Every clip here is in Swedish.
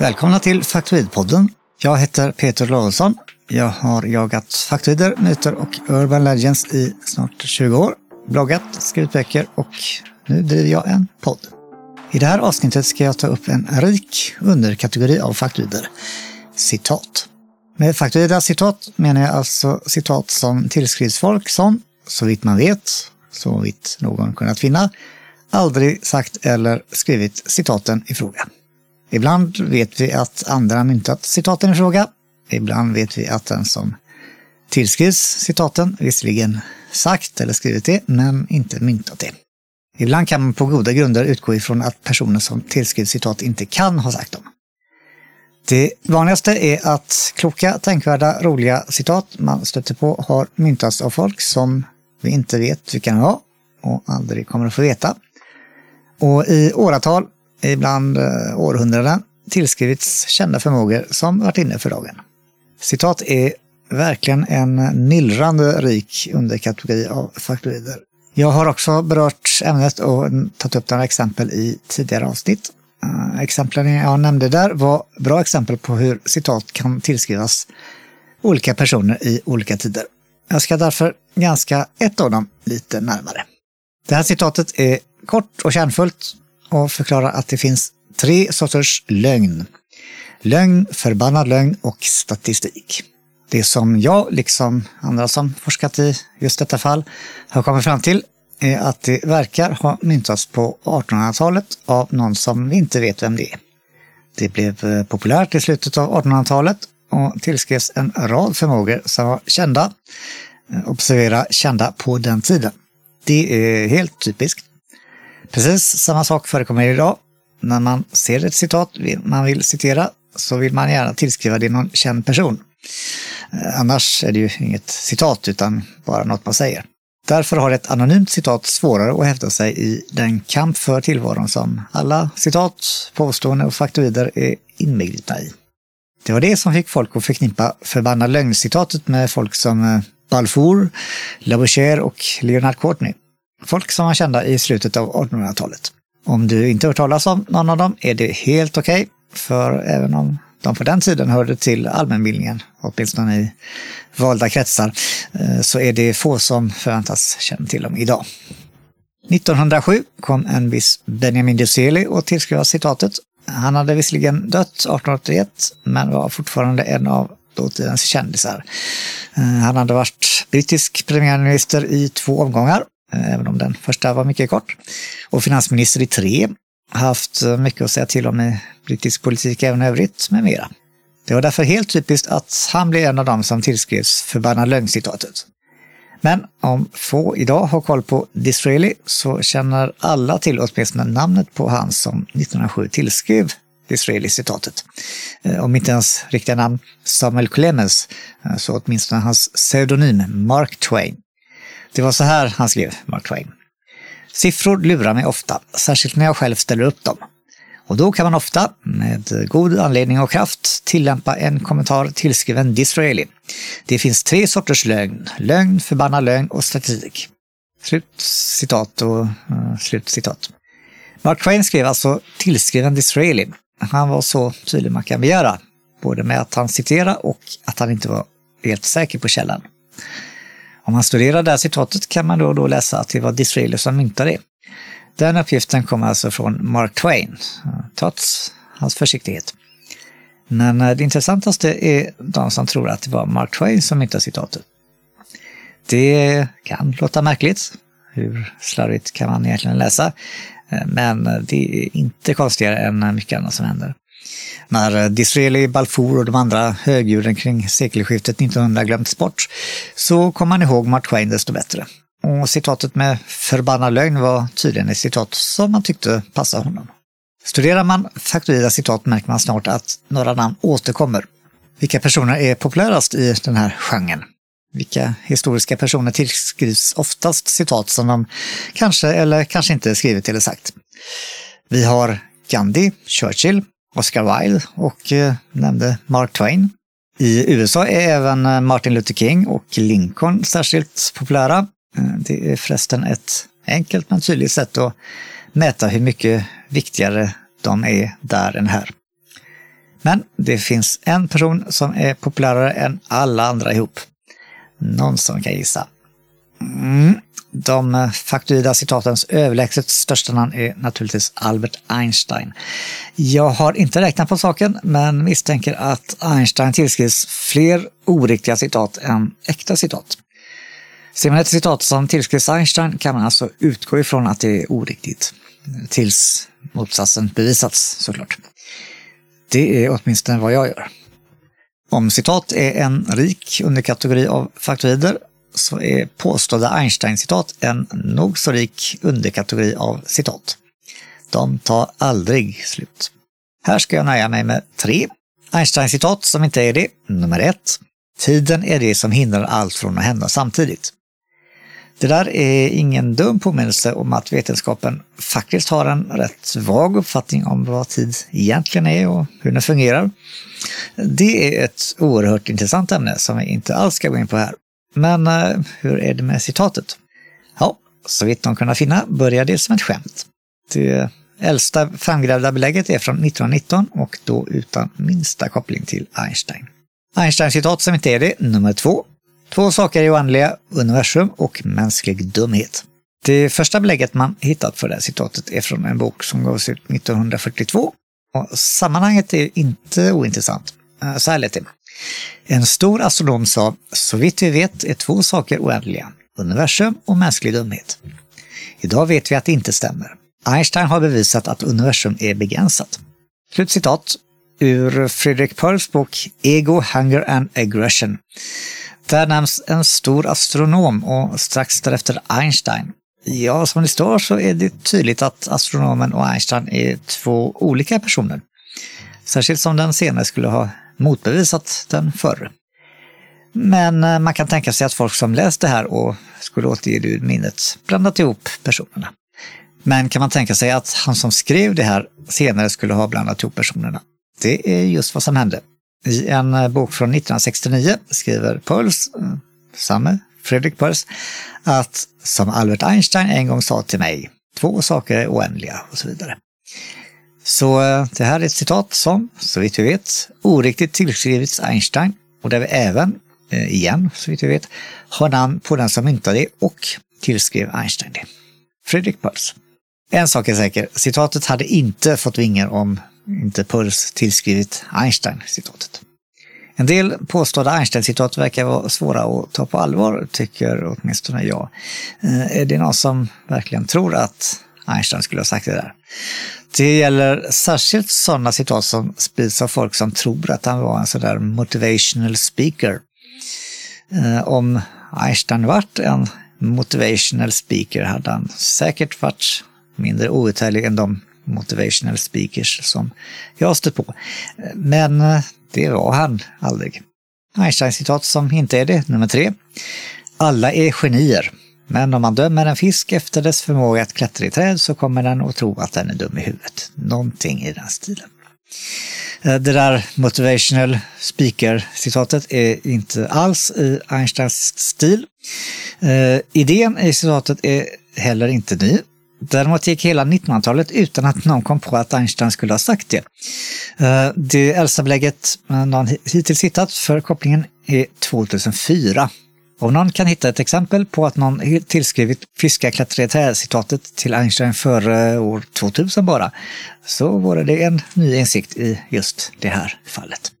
Välkomna till Faktoidpodden. Jag heter Peter Lorentzon. Jag har jagat faktoider, myter och urban legends i snart 20 år. Bloggat, skrivit böcker och nu driver jag en podd. I det här avsnittet ska jag ta upp en rik underkategori av faktoider. Citat. Med faktoida citat menar jag alltså citat som tillskrivs folk som, så vitt man vet, så vitt någon kunnat finna, aldrig sagt eller skrivit citaten i fråga. Ibland vet vi att andra myntat citaten i fråga. Ibland vet vi att den som tillskrivs citaten visserligen sagt eller skrivit det, men inte myntat det. Ibland kan man på goda grunder utgå ifrån att personen som tillskrivs citat inte kan ha sagt dem. Det vanligaste är att kloka, tänkvärda, roliga citat man stöter på har myntats av folk som vi inte vet vilka de var och aldrig kommer att få veta. Och i åratal ibland eh, århundraden, tillskrivits kända förmågor som varit inne för dagen. Citat är verkligen en myllrande rik underkategori av faktoider. Jag har också berört ämnet och tagit upp några exempel i tidigare avsnitt. Eh, exemplen jag nämnde där var bra exempel på hur citat kan tillskrivas olika personer i olika tider. Jag ska därför granska ett av dem lite närmare. Det här citatet är kort och kärnfullt och förklarar att det finns tre sorters lögn. Lögn, förbannad lögn och statistik. Det som jag, liksom andra som forskat i just detta fall, har kommit fram till är att det verkar ha myntats på 1800-talet av någon som vi inte vet vem det är. Det blev eh, populärt i slutet av 1800-talet och tillskrevs en rad förmågor som var kända, eh, observera kända på den tiden. Det är helt typiskt. Precis samma sak förekommer idag. När man ser ett citat man vill citera så vill man gärna tillskriva det någon känd person. Eh, annars är det ju inget citat utan bara något man säger. Därför har ett anonymt citat svårare att hävda sig i den kamp för tillvaron som alla citat, påståenden och faktoider är inbegripna i. Det var det som fick folk att förknippa förbannad lögn-citatet med folk som eh, Balfour, Labouchere och Leonard Courtney. Folk som var kända i slutet av 1800-talet. Om du inte hört talas om någon av dem är det helt okej, okay, för även om de på den tiden hörde till allmänbildningen, åtminstone i valda kretsar, eh, så är det få som förväntas känna till dem idag. 1907 kom en viss Benjamin Disraeli och tillskrev citatet. Han hade visserligen dött 1881, men var fortfarande en av dåtidens kändisar. Eh, han hade varit brittisk premiärminister i två omgångar Eh, även om den första var mycket kort. Och finansminister i tre, haft eh, mycket att säga till om i brittisk politik även i övrigt med mera. Det var därför helt typiskt att han blev en av dem som tillskrevs förbannad lögn-citatet. Men om få idag har koll på Disraeli så känner alla till åtminstone namnet på han som 1907 tillskrev Disraeli-citatet. Eh, om inte ens riktiga namn Samuel Clemens, så åtminstone hans pseudonym Mark Twain. Det var så här han skrev, Mark Twain. Siffror lurar mig ofta, särskilt när jag själv ställer upp dem. Och då kan man ofta, med god anledning och kraft, tillämpa en kommentar tillskriven Disraeli. Det finns tre sorters lögn, lögn, förbannad lögn och statistik. Slut citat och uh, slut citat. Mark Twain skrev alltså tillskriven Disraeli. Han var så tydlig man kan begära, både med att han citerade och att han inte var helt säker på källan. Om man studerar det här citatet kan man då, och då läsa att det var Disraeli som myntade det. Den uppgiften kommer alltså från Mark Twain, trots hans försiktighet. Men eh, det intressantaste är de som tror att det var Mark Twain som myntade citatet. Det kan låta märkligt. Hur slarvigt kan man egentligen läsa? Eh, men eh, det är inte konstigare än mycket annat som händer. När eh, Disraeli, Balfour och de andra högdjuren kring sekelskiftet 1900 glömts bort så kom man ihåg Mark Twain desto bättre. Och citatet med förbannad lögn var tydligen ett citat som man tyckte passade honom. Studerar man faktoida citat märker man snart att några namn återkommer. Vilka personer är populärast i den här genren? Vilka historiska personer tillskrivs oftast citat som de kanske eller kanske inte skrivit eller sagt? Vi har Gandhi, Churchill, Oscar Wilde och eh, nämnde Mark Twain. I USA är även eh, Martin Luther King och Lincoln särskilt populära. Eh, det är förresten ett enkelt men tydligt sätt att mäta hur mycket viktigare de är där än här. Men det finns en person som är populärare än alla andra ihop. Någon som kan gissa. Mm. De faktoida citatens överlägset största namn är naturligtvis Albert Einstein. Jag har inte räknat på saken, men misstänker att Einstein tillskrivs fler oriktiga citat än äkta citat. Ser man ett citat som tillskrivs Einstein kan man alltså utgå ifrån att det är oriktigt. Tills motsatsen bevisats såklart. Det är åtminstone vad jag gör. Om citat är en rik underkategori av faktoider så är påstådda Einstein-citat en nog så rik underkategori av citat. De tar aldrig slut. Här ska jag nöja mig med tre Einstein-citat som inte är det. Nummer ett. Tiden är det som hindrar allt från att hända samtidigt. Det där är ingen dum påminnelse om att vetenskapen faktiskt har en rätt vag uppfattning om vad tid egentligen är och hur den fungerar. Det är ett oerhört intressant ämne som vi inte alls ska gå in på här. Men eh, hur är det med citatet? Ja, så vitt de kunnat finna börjar det som ett skämt. Det äldsta framgrävda belägget är från 1919 och då utan minsta koppling till Einstein. Einsteins citat som inte är det, nummer två. Två saker är oändliga, universum och mänsklig dumhet. Det första belägget man hittat för det här citatet är från en bok som gavs ut 1942. Och sammanhanget är inte ointressant. Eh, så här lät det. En stor astronom sa, så vitt vi vet är två saker oändliga, universum och mänsklig dumhet. Idag vet vi att det inte stämmer. Einstein har bevisat att universum är begränsat. Slutcitat ur Fredrik Pearls bok Ego, Hunger and Aggression. Där nämns en stor astronom och strax därefter Einstein. Ja, som det står så är det tydligt att astronomen och Einstein är två olika personer. Särskilt som den senare skulle ha motbevisat den förre. Men eh, man kan tänka sig att folk som läst det här och skulle återge det ur minnet blandat ihop personerna. Men kan man tänka sig att han som skrev det här senare skulle ha blandat ihop personerna? Det är just vad som hände. I en eh, bok från 1969 skriver Pearls, eh, samme Fredrik Pearls, att som Albert Einstein en gång sa till mig, två saker är oändliga och så vidare. Så eh, det här är ett citat som, så vitt vi vet, oriktigt tillskrivits Einstein och där vi även, eh, igen, så vitt vi vet, har namn på den som myntade det och tillskrev Einstein det. Fredrik Puls. En sak är säker, citatet hade inte fått vingar om inte Puls tillskrivit Einstein-citatet. En del påstådda Einstein-citat verkar vara svåra att ta på allvar, tycker åtminstone jag. Eh, är det någon som verkligen tror att Einstein skulle ha sagt det där? Det gäller särskilt sådana citat som sprids av folk som tror att han var en sådär motivational speaker. Eh, om Einstein varit en motivational speaker hade han säkert varit mindre outhärdlig än de motivational speakers som jag stött på. Men eh, det var han aldrig. Einstein-citat som inte är det, nummer tre. Alla är genier, men om man dömer en fisk efter dess förmåga att klättra i träd så kommer den att tro att den är dum i huvudet. Någonting i den stilen. Eh, det där motivational speaker-citatet är inte alls i Einsteins stil. Eh, idén i citatet är heller inte ny. Däremot gick hela 1900-talet utan att någon kom på att Einstein skulle ha sagt det. Eh, det äldsta belägget någon hittills hittat för kopplingen är 2004. Om någon kan hitta ett exempel på att någon tillskrivit fiska klättra citatet till Einstein före år 2000 bara, så vore det en ny insikt i just det här fallet.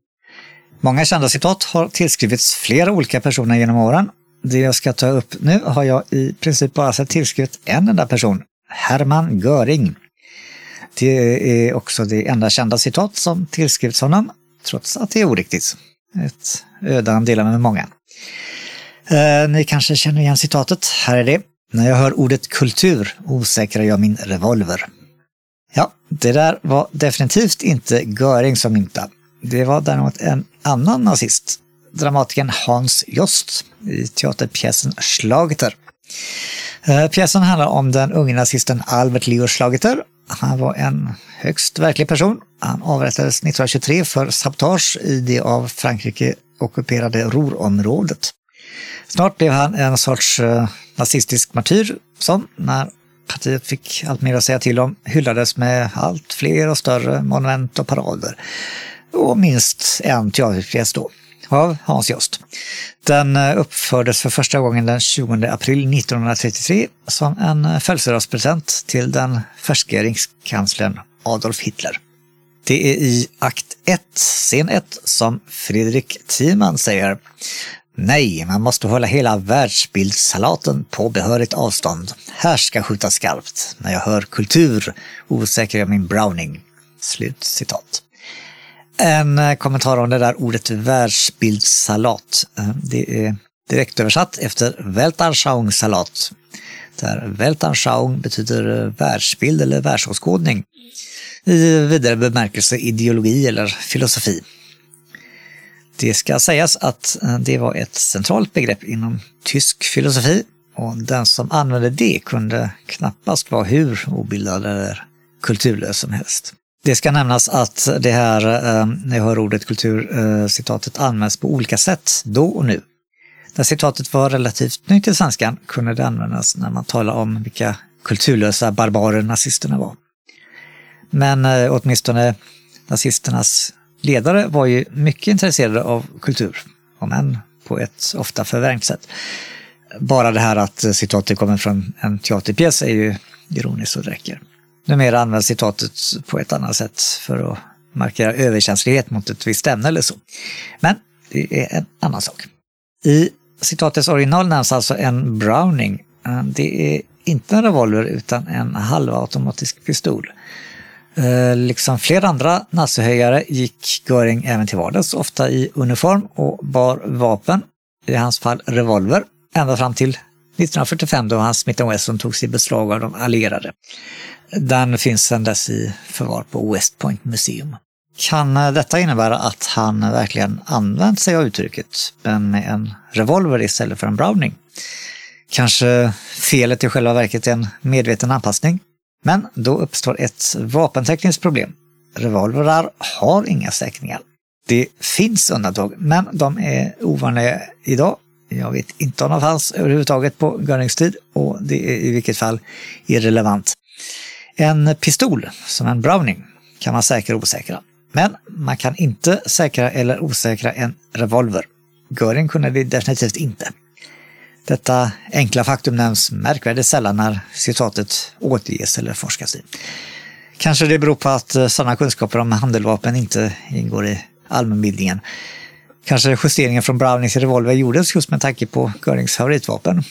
Många kända citat har tillskrivits flera olika personer genom åren. Det jag ska ta upp nu har jag i princip bara sett tillskrivet en enda person, Hermann Göring. Det är också det enda kända citat som tillskrivits honom, trots att det är oriktigt. Ett öde han delar med många. Eh, ni kanske känner igen citatet. Här är det. När jag hör ordet kultur osäkrar jag min revolver. Ja, det där var definitivt inte Göring som myntade. Det var däremot en annan nazist, dramatikern Hans Jost i teaterpjäsen Schlageter. Eh, pjäsen handlar om den unge nazisten Albert Leo Schlageter. Han var en högst verklig person. Han avrättades 1923 för sabotage i det av Frankrike ockuperade Ruhrområdet. Snart blev han en sorts eh, nazistisk martyr som, när partiet fick allt mer att säga till om, hyllades med allt fler och större monument och parader. och minst en teaterpjäs då, av Hans Jost. Den eh, uppfördes för första gången den 20 april 1933 som en födelsedagspresent till den färske rikskanslern Adolf Hitler. Det är i akt 1, scen 1, som Fredrik Thiemann säger Nej, man måste hålla hela världsbildssalaten på behörigt avstånd. Här ska skjuta skarpt. När jag hör kultur osäker jag min Browning. Slut citat. En eh, kommentar om det där ordet världsbildssalat. Eh, det är direkt översatt efter Weltanschauungssalat. Där Weltanschauung betyder eh, världsbild eller världsåskådning. I vidare bemärkelse ideologi eller filosofi. Det ska sägas att eh, det var ett centralt begrepp inom tysk filosofi och den som använde det kunde knappast vara hur obildad eller kulturlös som helst. Det ska nämnas att det här, eh, när jag hör ordet kultur, eh, citatet används på olika sätt då och nu. När citatet var relativt nytt i svenskan kunde det användas när man talar om vilka kulturlösa barbarer nazisterna var. Men åtminstone nazisternas ledare var ju mycket intresserade av kultur, om än på ett ofta förvrängt sätt. Bara det här att citatet kommer från en teaterpjäs är ju ironiskt och räcker. Numera används citatet på ett annat sätt för att markera överkänslighet mot ett visst ämne eller så. Men det är en annan sak. I citatets original nämns alltså en Browning. Det är inte en revolver utan en halvautomatisk pistol. Eh, liksom flera andra nazihöjare gick Göring även till vardags, ofta i uniform och bar vapen, i hans fall revolver, ända fram till 1945 då hans Smith Wesson togs i beslag av de allierade. Den finns sedan dess i förvar på West Point Museum. Kan eh, detta innebära att han verkligen använt sig av uttrycket, men med en revolver istället för en Browning? Kanske felet i själva verket är en medveten anpassning? Men då uppstår ett vapentekniskt problem. Revolverar har inga säkringar. Det finns undantag, men de är ovanliga idag. Jag vet inte om de fanns överhuvudtaget på Görings tid och det är i vilket fall irrelevant. En pistol, som en Browning, kan man säkra och osäkra. Men man kan inte säkra eller osäkra en revolver. Göring kunde det definitivt inte. Detta enkla faktum nämns märkvärdigt sällan när citatet återges eller forskas i. Kanske det beror på att eh, sådana kunskaper om handeldvapen inte ingår i allmänbildningen. Kanske justeringen från Brownings revolver gjordes just med tanke på Görings favoritvapen.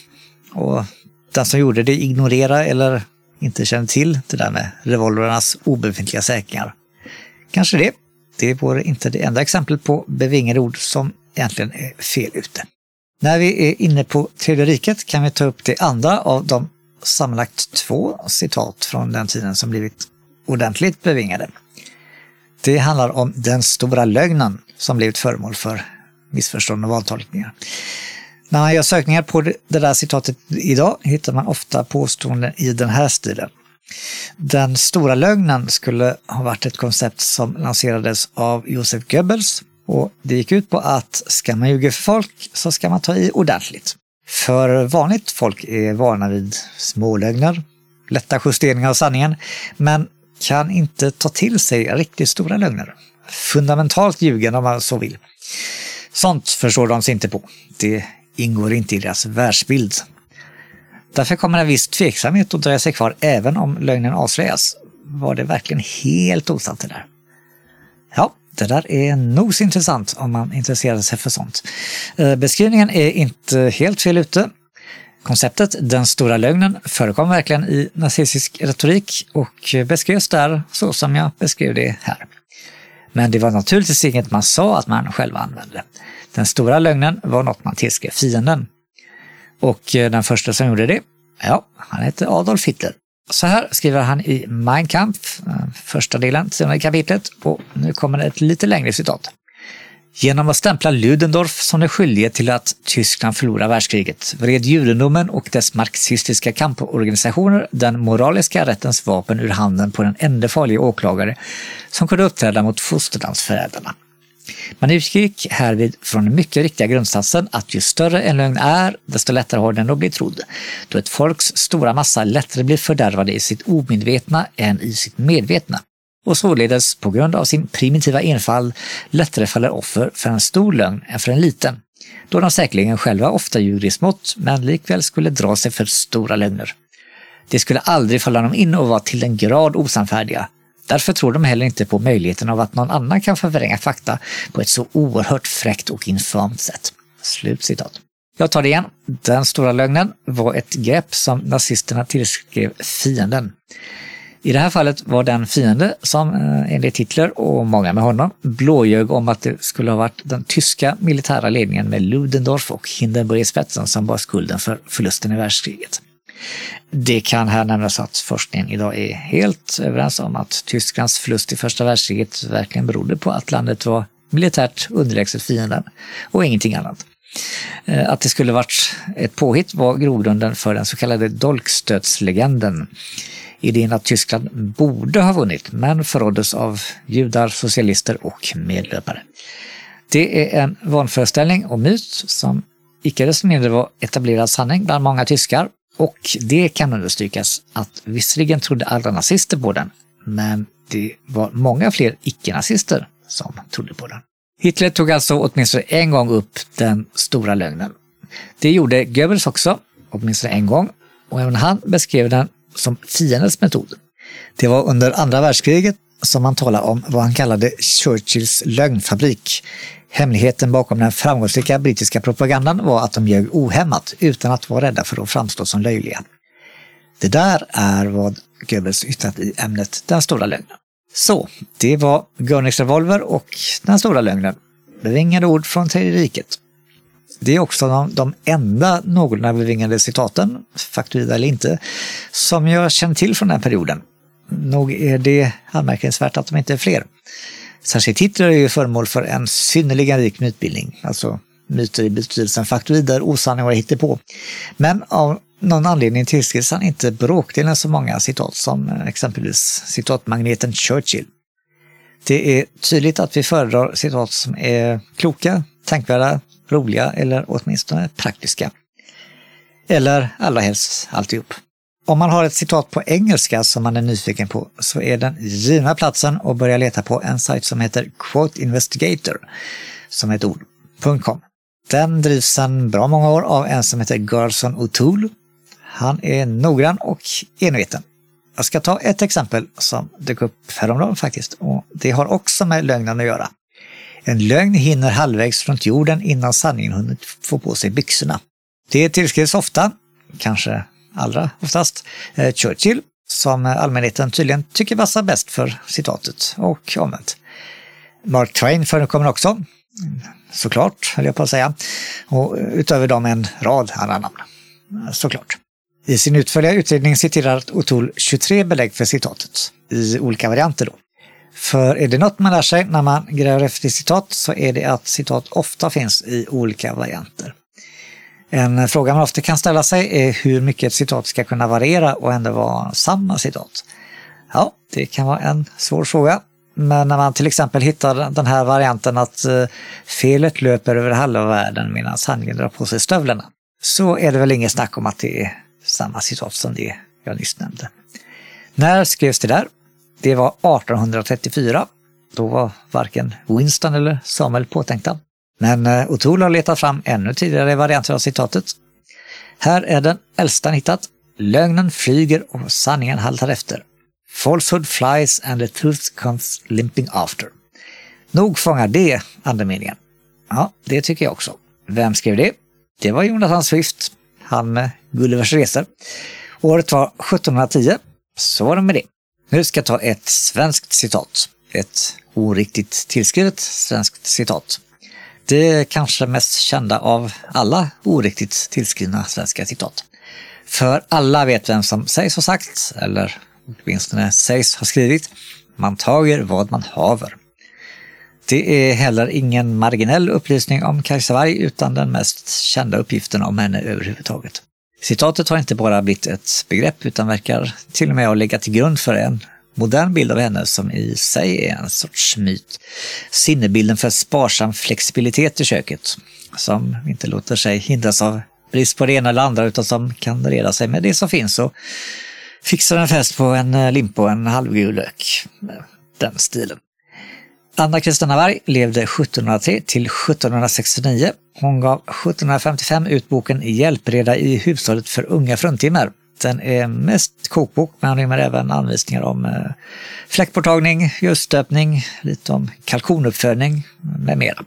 Och den som gjorde det ignorerade eller inte kände till det där med revolvernas obefintliga säkringar. Kanske det. Det vore inte det enda exemplet på bevingade ord som egentligen är fel ute. När vi är inne på Tredje riket kan vi ta upp det andra av de sammanlagt två citat från den tiden som blivit ordentligt bevingade. Det handlar om den stora lögnen som blivit föremål för missförstånd och vantolkningar. När man gör sökningar på det där citatet idag hittar man ofta påståenden i den här stilen. Den stora lögnen skulle ha varit ett koncept som lanserades av Josef Goebbels och det gick ut på att ska man ljuga för folk så ska man ta i ordentligt. För vanligt folk är vana vid smålögner, lätta justeringar av sanningen, men kan inte ta till sig riktigt stora lögner. Fundamentalt ljugen om man så vill. Sånt förstår de sig inte på. Det ingår inte i deras världsbild. Därför kommer en viss tveksamhet att dröja sig kvar även om lögnen avslöjas. Var det verkligen helt osant det där? Ja, det där är nog så intressant om man intresserar sig för sånt. Eh, beskrivningen är inte helt fel ute. Konceptet Den stora lögnen förekom verkligen i nazistisk retorik och beskrevs där så som jag beskrev det här. Men det var naturligtvis inget man sa att man själv använde. Den stora lögnen var något man tillskrev fienden. Och eh, den första som gjorde det, ja, han hette Adolf Hitler. Så här skriver han i Mein Kampf, eh, första delen, tionde kapitlet, och nu kommer ett lite längre citat. Genom att stämpla Ludendorff som den skyldige till att Tyskland förlorar världskriget vred judendomen och dess marxistiska kamporganisationer den moraliska rättens vapen ur handen på den enda farliga åklagare som kunde uppträda mot fosterlandsförrädarna. Man utgick härvid från den mycket riktiga grundsatsen att ju större en lögn är, desto lättare har den att bli trodd, då ett folks stora massa lättare blir fördärvade i sitt omedvetna än i sitt medvetna. och således på grund av sin primitiva enfall lättare faller offer för en stor lögn än för en liten, då de säkerligen själva ofta ljuger i smått men likväl skulle dra sig för stora lögner. Det skulle aldrig falla dem in och vara till den grad osannfärdiga. Därför tror de heller inte på möjligheten av att någon annan kan förvränga fakta på ett så oerhört fräckt och infamt sätt. Slut citat. Jag tar det igen. Den stora lögnen var ett grepp som nazisterna tillskrev fienden. I det här fallet var den fiende som eh, enligt Hitler och många med honom blåljög om att det skulle ha varit den tyska militära ledningen med Ludendorff och Hindenburg i spetsen som bar skulden för förlusten i världskriget. Det kan här nämnas att forskningen idag är helt överens om att Tysklands förlust i första världskriget verkligen berodde på att landet var militärt underlägset fienden och ingenting annat. Eh, att det skulle varit ett påhitt var grogrunden för den så kallade dolkstötslegenden. Idén att Tyskland borde ha vunnit, men förråddes av judar, socialister och medlöpare. Det är en vanföreställning och myt som icke desto mindre var etablerad sanning bland många tyskar och det kan understrykas att visserligen trodde alla nazister på den, men det var många fler icke-nazister som trodde på den. Hitler tog alltså åtminstone en gång upp den stora lögnen. Det gjorde Goebbels också, åtminstone en gång, och även han beskrev den som fiendens metod. Det var under andra världskriget som han talade om vad han kallade Churchills lögnfabrik. Hemligheten bakom den framgångsrika brittiska propagandan var att de ljög ohämmat utan att vara rädda för att framstå som löjliga. Det där är vad Goebbels yttrat i ämnet Den stora lögnen. Så, det var Görnings revolver och Den stora lögnen. Bevingade ord från Tredje riket. Det är också de, de enda någorlunda bevingade citaten, faktuida eller inte, som jag känner till från den perioden. Nog är det anmärkningsvärt att de inte är fler. Särskilt Hitler är ju föremål för en synnerligen rik mytbildning, alltså myter i betydelsen faktoider, osanningar och på. Men av någon anledning tillskrivs han inte bråkdelen så många citat som exempelvis citatmagneten Churchill. Det är tydligt att vi föredrar citat som är kloka, tänkvärda, roliga eller åtminstone praktiska. Eller allra helst alltihop. Om man har ett citat på engelska som man är nyfiken på så är den givna platsen att börja leta på en sajt som heter Quote Investigator, som är ett ord, .com. Den drivs sedan bra många år av en som heter Garson O'Toole. Han är noggrann och enveten. Jag ska ta ett exempel som dök upp häromdagen faktiskt och det har också med lögnen att göra. En lögn hinner halvvägs runt jorden innan sanningen hunnit få på sig byxorna. Det tillskrivs ofta, kanske allra oftast, eh, Churchill, som allmänheten tydligen tycker passar bäst för citatet, och omvänt. Mark Twain förekommer också, såklart, höll jag på att säga, och utöver dem en rad andra namn, såklart. I sin utförliga utredning citerar O'Toole 23 belägg för citatet, i olika varianter då. För är det något man lär sig när man gräver efter citat så är det att citat ofta finns i olika varianter. En fråga man ofta kan ställa sig är hur mycket ett citat ska kunna variera och ändå vara samma citat. Ja, det kan vara en svår fråga. Men när man till exempel hittar den här varianten att eh, felet löper över halva världen medan sanningen drar på sig stövlarna, så är det väl inget snack om att det är samma citat som det jag nyss nämnde. När skrevs det där? Det var 1834. Då var varken Winston eller Samuel påtänkta. Men eh, O'Toole har letat fram ännu tidigare varianter av citatet. Här är den äldsta hittat. Lögnen flyger och sanningen haltar efter. Falsehood flies and the truth comes limping after. Nog fångar det andemeningen. Ja, det tycker jag också. Vem skrev det? Det var Jonathan Swift, han med Gullivers resor. Året var 1710. Så var det med det. Nu ska jag ta ett svenskt citat. Ett oriktigt tillskrivet svenskt citat. Det kanske mest kända av alla oriktigt tillskrivna svenska citat. För alla vet vem som sägs ha sagt, eller åtminstone sägs ha skrivit, man tager vad man haver. Det är heller ingen marginell upplysning om Kajsa Warg utan den mest kända uppgiften om henne överhuvudtaget. Citatet har inte bara blivit ett begrepp utan verkar till och med ha legat till grund för en modern bild av henne som i sig är en sorts myt. Sinnebilden för sparsam flexibilitet i köket, som inte låter sig hindras av brist på det ena eller andra utan som kan reda sig med det som finns och fixar en fest på en eh, limpa och en halvgul lök. den stilen. Anna Kristina Varg levde 1703 till 1769. Hon gav 1755 ut boken Hjälpreda i hushållet för unga fruntimmer. Den är mest kokbok, men rymmer även anvisningar om eh, fläktborttagning, fläckborttagning, ljusstöpning, lite om kalkonuppfödning med mera.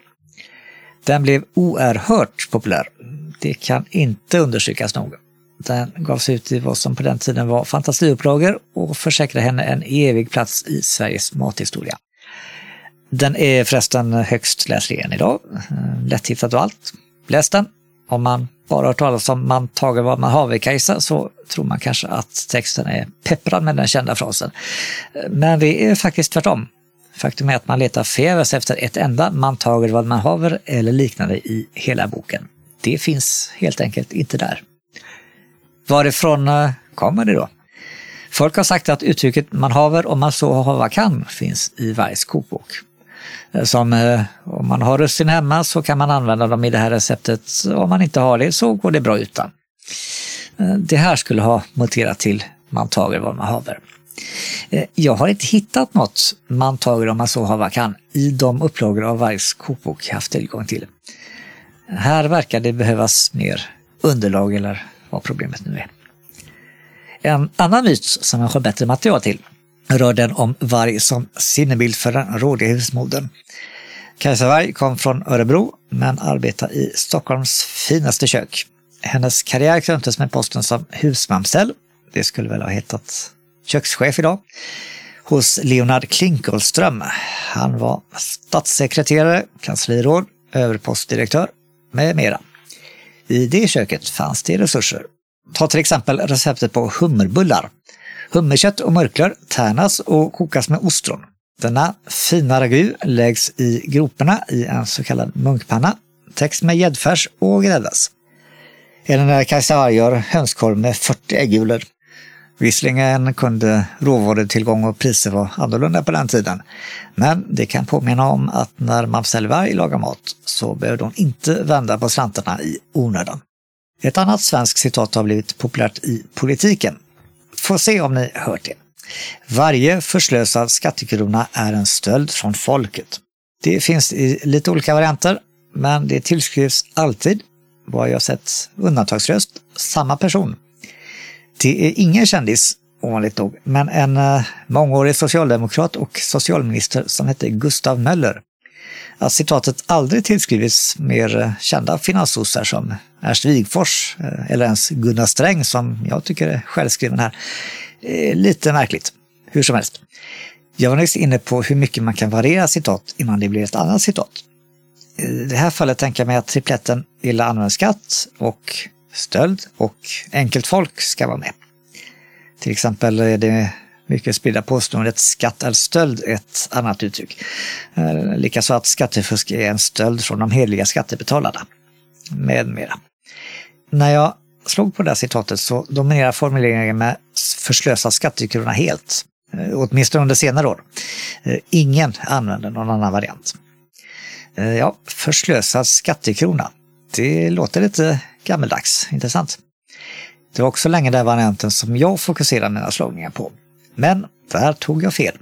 Den blev oerhört populär. Det kan inte understrykas nog. Den gavs ut i vad som på den tiden var fantasiupplagor och försäkrade henne en evig plats i Sveriges mathistoria. Den är förresten högst läslig än idag. Eh, lätthittad och allt. Läs den. Om man bara hört talas om man tager vad man haver Kajsa så tror man kanske att texten är pepprad med den kända frasen. Men det är faktiskt tvärtom. Faktum är att man letar förgäves efter ett enda man tager vad man haver eller liknande i hela boken. Det finns helt enkelt inte där. Varifrån eh, kommer det då? Folk har sagt att uttrycket man haver om man så hava kan finns i Vargs kokbok. Eh, som eh, om man har russin hemma så kan man använda dem i det här receptet. Om man inte har det så går det bra utan. Eh, det här skulle ha muterat till man tager vad man haver. Jag har inte hittat något man tager om man så hava kan i de upplagor av Vargs kokbok jag haft tillgång till. Här verkar det behövas mer underlag eller vad problemet nu är. En annan myt som jag har bättre material till rör den om varg som sinnebild för den rådiga husmodern. Kajsa Varg kom från Örebro men arbetade i Stockholms finaste kök. Hennes karriär kröntes med posten som husmamsell. Det skulle väl ha hetat kökschef idag. Hos Leonard Klinkolström. Han var statssekreterare, kansliråd, överpostdirektör med mera. I det köket fanns det resurser. Ta till exempel receptet på hummerbullar. Hummerkött och mörklör tärnas och kokas med ostron. Denna fina ragu läggs i groparna i en så kallad munkpanna, täcks med gäddfärs och gräddas. Eller när gör hönskorv med 40 äggulor. Visserligen kunde råvarutillgång och priser vara annorlunda på den tiden, men det kan påminna om att när Mamsell Varg lagar mat så behövde hon inte vända på slantarna i onödan. Ett annat svenskt citat har blivit populärt i politiken. Får se om ni hört det. Varje förslösad skattekrona är en stöld från folket. Det finns i lite olika varianter, men det tillskrivs alltid, vad jag sett undantagslöst, samma person. Det är ingen kändis, ovanligt nog, men en eh, mångårig socialdemokrat och socialminister som hette Gustav Möller. Att citatet aldrig tillskrivits mer kända finanssossar som Ernst Wigfors eh, eller ens Gunnar Sträng som jag tycker är självskriven här. Eh, lite märkligt. Hur som helst. Jag var nyss inne på hur mycket man kan variera citat innan det blir ett annat citat. Eh, I det här fallet tänker jag mig att tripletten illa använd skatt och stöld och enkelt folk ska vara med. Till exempel är det mycket spridda påståendet skatt är stöld ett annat uttryck. Likaså att skattefusk är en stöld från de heliga skattebetalarna. Med mera. När jag slog på det här citatet så dominerar formuleringen med förslösa skattekrona helt. Eh, åtminstone under senare år. Eh, ingen använder någon annan variant. Eh, ja, förslösad skattekrona. Det låter lite gammeldags, intressant. Det var också länge den varianten som jag fokuserade mina slagningar på. Men där tog jag fel.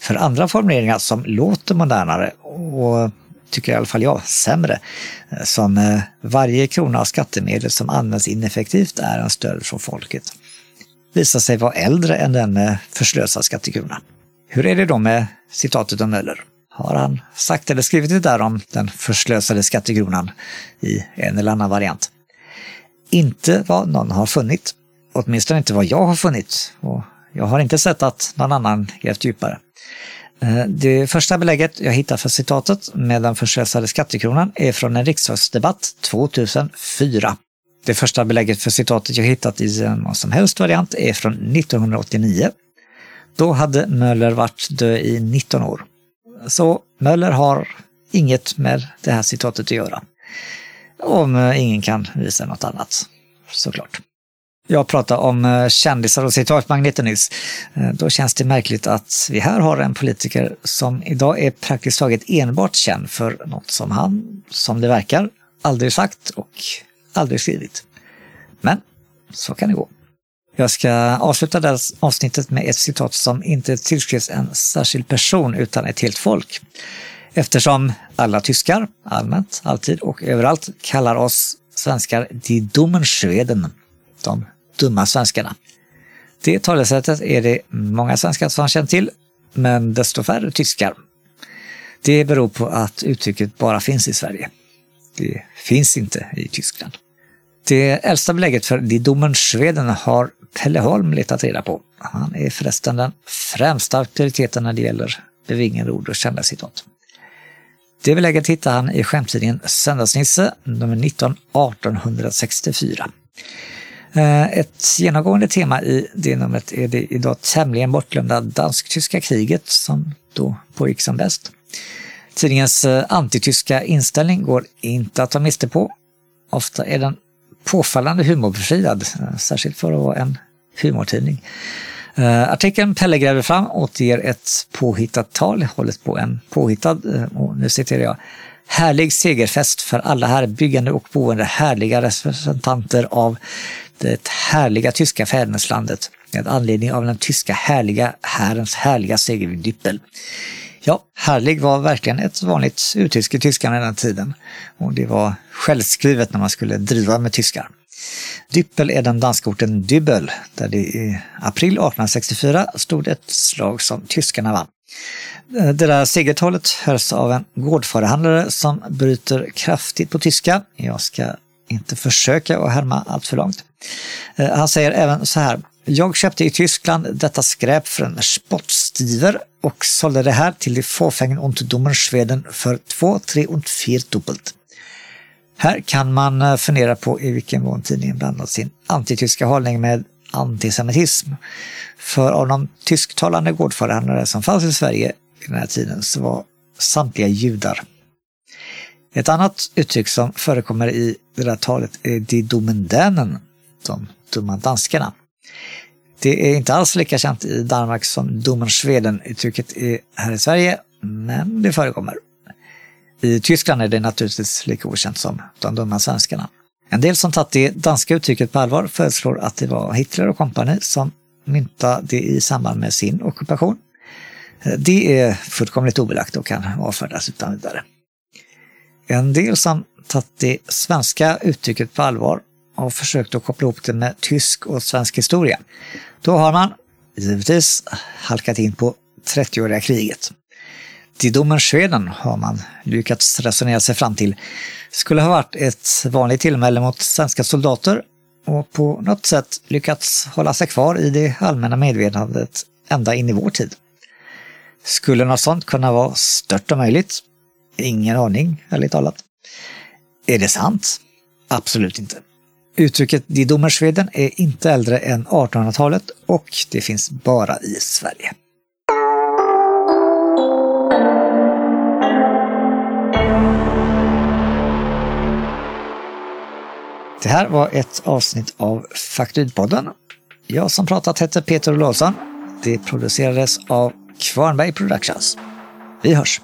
För andra formuleringar som låter modernare och tycker i alla fall jag, sämre, som eh, varje krona av skattemedel som används ineffektivt är en stöld från folket, visar sig vara äldre än den eh, med förslösad skattekrona. Hur är det då med citatet om Möller? Har han sagt eller skrivit det där om den förslösade skattekronan i en eller annan variant? Inte vad någon har funnit. Åtminstone inte vad jag har funnit. Och jag har inte sett att någon annan grävt djupare. Eh, det första belägget jag hittar för citatet med den förslösade skattekronan är från en riksdagsdebatt 2004. Det första belägget för citatet jag hittat i någon som helst variant är från 1989. Då hade Möller varit död i 19 år. Så Möller har inget med det här citatet att göra. Om eh, ingen kan visa något annat, såklart. Jag pratade om eh, kändisar och citatmagneter nyss. Eh, då känns det märkligt att vi här har en politiker som idag är praktiskt taget enbart känd för något som han, som det verkar, aldrig sagt och aldrig skrivit. Men så kan det gå. Jag ska avsluta det här avsnittet med ett citat som inte tillskrivs en särskild person utan ett helt folk. Eftersom alla tyskar, allmänt, alltid och överallt, kallar oss svenskar Die dummen Schweden, de dumma svenskarna. Det talesättet är det många svenskar som känner till, men desto färre tyskar. Det beror på att uttrycket bara finns i Sverige. Det finns inte i Tyskland. Det äldsta belägget för Die Domen Schweden har Pelle Holm letat reda på. Han är förresten den främsta auktoriteten när det gäller bevingade ord och kända citat. Det belägget hittar han i skämttidningen Söndagsnisse nummer 19 1864. Eh, ett genomgående tema i det numret är det idag tämligen bortglömda dansk-tyska kriget som då pågick som bäst. Tidningens eh, antityska inställning går inte att ta miste på. Ofta är den påfallande humorbefriad, eh, särskilt för att vara en humortidning. Artikeln Pelle gräver fram återger ett påhittat tal hållet på en påhittad, och nu citerar jag, Härlig segerfest för alla här byggande och boende härliga representanter av det härliga tyska fäderneslandet med anledning av den tyska härliga härens härliga seger vid Dyppel. Ja, härlig var verkligen ett vanligt uttryck i tyskarna den tiden och det var självskrivet när man skulle driva med tyskar. Dyppel är den danska orten Dybbel, där det i april 1864 stod ett slag som tyskarna vann. Det där segertalet hölls av en gårdförhandlare som bryter kraftigt på tyska. Jag ska inte försöka att härma allt för långt. Eh, han säger även så här. Jag köpte i Tyskland detta skräp för en spottstiver och sålde det här till de fåfängen und dummen Schweden för två, tre och fyra dubbelt. Här kan man eh, fundera på i vilken mån tidningen blandat sin antityska hållning med antisemitism. För av de tysktalande gårdförhandlare som fanns i Sverige i den här tiden så var samtliga judar. Ett annat uttryck som förekommer i det där talet är de domendänen, de dumma danskarna. Det är inte alls lika känt i Danmark som dummen Schweden uttrycket är här i Sverige, men det förekommer. I Tyskland är det naturligtvis lika okänt som de dumma svenskarna. En del som tagit det danska uttrycket på allvar föreslår att det var Hitler och kompani som myntade det i samband med sin ockupation. Det är fullkomligt obelagt och kan avfärdas utan vidare. En del som tagit det svenska uttrycket på allvar och försökt att koppla ihop det med tysk och svensk historia. Då har man givetvis halkat in på 30-åriga kriget. Till domen Schweden har man lyckats resonera sig fram till skulle ha varit ett vanligt tillmäle mot svenska soldater och på något sätt lyckats hålla sig kvar i det allmänna medvetandet ända in i vår tid. Skulle något sånt kunna vara stört omöjligt? Ingen aning, ärligt talat. Är det sant? Absolut inte. Uttrycket Die Dummersveden är inte äldre än 1800-talet och det finns bara i Sverige. Det här var ett avsnitt av Faktudpodden. Jag som pratat heter Peter Olausson. Det producerades av Kvarnberg Productions. Vi hörs!